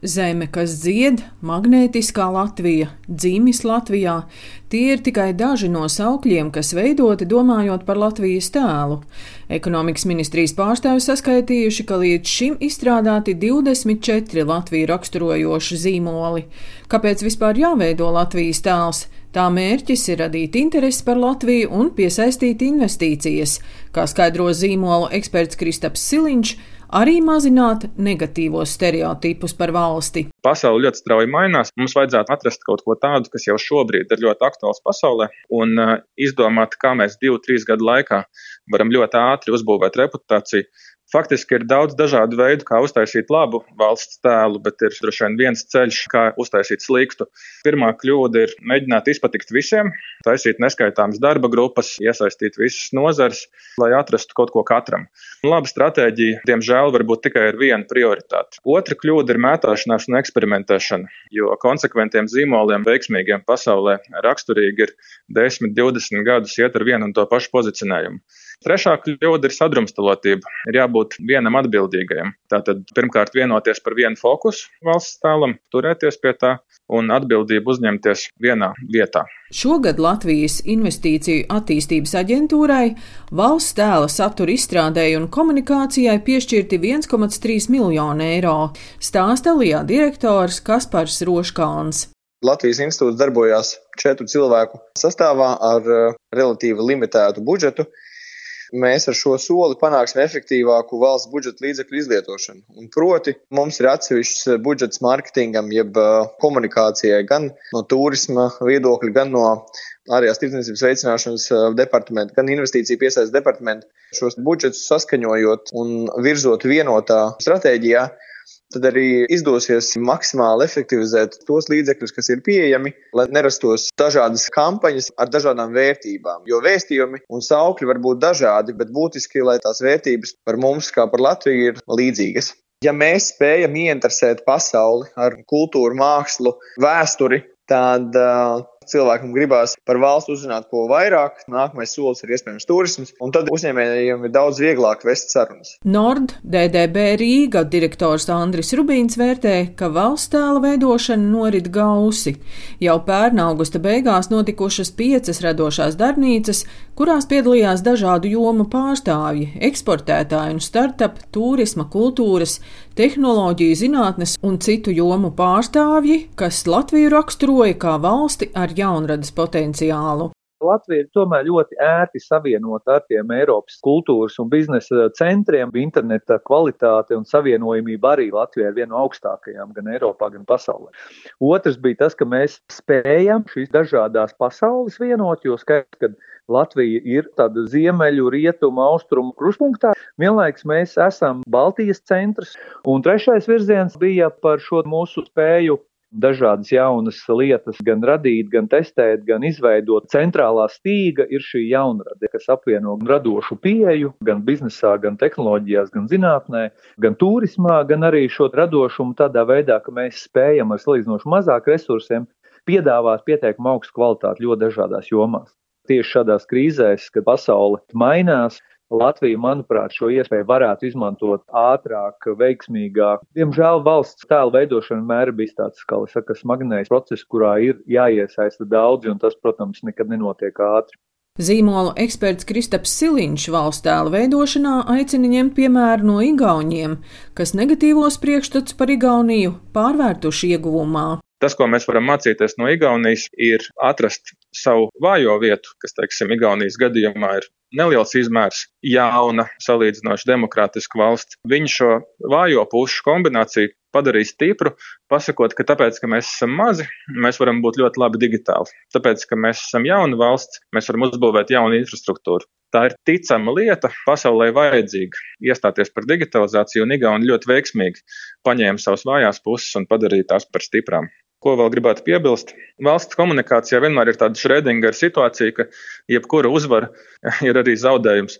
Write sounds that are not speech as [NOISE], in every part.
Zeme, kas dzied, magnētiskā Latvija, dzimis Latvijā, tie ir tikai daži no saukļiem, kas veidoti domājot par Latvijas tēlu. Ekonomikas ministrijas pārstāvis saskaitījuši, ka līdz šim izstrādāti 24 Latviju raksturojoši zīmoli. Kāpēc vispār jāveido Latvijas tēls? Tā mērķis ir radīt interesi par Latviju un piesaistīt investīcijas, kā skaidro zīmolu eksperts Kristaps Siliņš arī mazināt negatīvos stereotipus par valsti. Pasaule ļoti strauji mainās. Mums vajadzētu atrast kaut ko tādu, kas jau šobrīd ir ļoti aktuāls pasaulē, un izdomāt, kā mēs divu, trīs gadu laikā varam ļoti ātri uzbūvēt reputāciju Faktiski ir daudz dažādu veidu, kā uztaisīt labu valsts tēlu, bet ir droši vien viens ceļš, kā uztaisīt sliktu. Pirmā kļūda ir mēģināt izpatikt visiem, taisīt neskaitāmas darba grupas, iesaistīt visas nozars, lai atrastu kaut ko katram. Laba stratēģija, diemžēl, var būt tikai ar vienu prioritāti. Otra kļūda ir mētāšanās un eksperimentēšana, jo konsekventiem zīmoliem, veiksmīgiem pasaulē, raksturīgi ir 10, 20 gadus iet ar vienu un to pašu pozicionējumu. Trešā kļūda ir sadrumstalotība. Ir jābūt vienam atbildīgajam. Tātad pirmkārt vienoties par vienu fokusu valsts tēlam, turēties pie tā un atbildību uzņemties vienā vietā. Šogad Latvijas Investīciju attīstības aģentūrai valsts tēla satura izstrādēji un komunikācijai piešķirti 1,3 miljonu eiro, stāsta Lijā direktors Kaspars Roškāns. Latvijas institūts darbojās četru cilvēku sastāvā ar eh, relatīvi limitētu budžetu mēs ar šo soli panāksim efektīvāku valsts budžeta līdzekļu izlietošanu. Un proti, mums ir atsevišķs budžets mārketingam, jeb komunikācijai gan no turisma viedokļa, gan no ārējās tirdzniecības veicināšanas departamenta, gan investīciju piesaistes departamenta. Šos budžetus saskaņojot un virzot vienotā stratēģijā, tad arī izdosies maksimāli efektivizēt tos līdzekļus, kas ir pieejami, lai nerastos dažādas kampaņas ar dažādām vērtībām. Jo vēstījumi un saukļi var būt dažādi, bet būtiski, lai tās vērtības par mums, kā par Latviju, ir līdzīgas. Ja mēs spējam ieinteresēt pasauli ar kultūru, mākslu, vēsturi, tad uh, cilvēkam gribās par valsts uzzināt ko vairāk. Nākamais solis ir iespējams turisms, un tad uzņēmējiem ir daudz vieglāk vest sarunas. Nord DDB Rīga direktors Andris Rubīns vērtē, ka valsts tēla veidošana norit gausi. Jau pērn augusta beigās notikušas piecas radošās darbnīcas, kurās piedalījās dažādu jomu pārstāvji - eksportētāji un startup, turisma, kultūras, tehnoloģiju, zinātnes un citu jomu pārstāvji, kas Latviju raksturoja kā valsti ar jaunradas potenciālu. Latvija ir tomēr ļoti ērti savienota ar tiem Eiropas kultūras un biznesa centriem. Interneta kvalitāte un savienojamība arī Latvijā ir viena no augstākajām gan Eiropā, gan pasaulē. Otrs bija tas, ka mēs spējam šīs dažādās pasaules vienot, jo skaidrs, ka Latvija ir tāda ziemeļu, rietumu, austrumu kruspunktā. Vienlaiks mēs esam Baltijas centrs. Un trešais virziens bija par šo mūsu spēju dažādas jaunas lietas, gan radīt, gan testēt, gan izveidot. Centrālā stīga ir šī jaunrade, kas apvieno radošu pieeju gan biznesā, gan tehnoloģijās, gan zinātnē, gan turismā, gan arī šo radošumu tādā veidā, ka mēs spējam ar salīdzinoši mazāk resursiem piedāvāt pietiekami augstu kvalitāti ļoti dažādās jomās. Tieši šādās krīzēs, kad pasaule mainās, Latvija, manuprāt, šo iespēju varētu izmantot ātrāk, veiksmīgāk. Diemžēl valsts tēla veidošana vienmēr bijis tāds, kā saka, smagnējs process, kurā ir jāiesaista daudzi, un tas, protams, nekad nenotiek ātri. Zīmolu eksperts Kristaps Siliņš valsts tēla veidošanā aicina ņemt piemēru no Igauniem, kas negatīvos priekšstats par Igauniju pārvērtuši ieguvumā. Tas, ko mēs varam mācīties no Igaunijas, ir atrast savu vājo vietu, kas, teiksim, Igaunijas gadījumā ir neliels izmērs, jauna, salīdzinoši demokrātiska valsts. Viņi šo vājo pušu kombināciju padarīs stipru, pasakot, ka tāpēc, ka mēs esam mazi, mēs varam būt ļoti labi digitāli. Tāpēc, ka mēs esam jauna valsts, mēs varam uzbūvēt jaunu infrastruktūru. Tā ir ticama lieta, pasaulē vajadzīga iestāties par digitalizāciju, un Igauni ļoti veiksmīgi paņēma savas vājās puses un padarīja tās par stiprām. Ko vēl gribētu piebilst? Valsts komunikācijā vienmēr ir tāda šrēdinga situācija, ka jebkura uzvara [LAUGHS] ir arī zaudējums.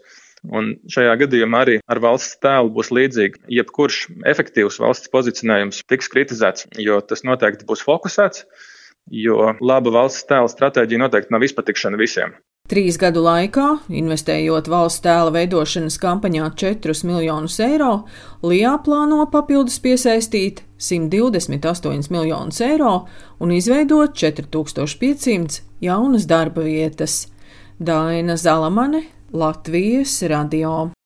Un šajā gadījumā arī ar valsts tēlu būs līdzīgi. Jebkurš efektīvs valsts pozicionējums tiks kritizēts, jo tas noteikti būs fokusēts, jo laba valsts tēla stratēģija noteikti nav izpatikšana visiem. Trīs gadu laikā, investējot valsts tēla veidošanas kampaņā 4 miljonus eiro, Lijā plāno papildus piesaistīt 128 miljonus eiro un izveidot 4500 jaunas darba vietas. Daina Zalamane, Latvijas radio.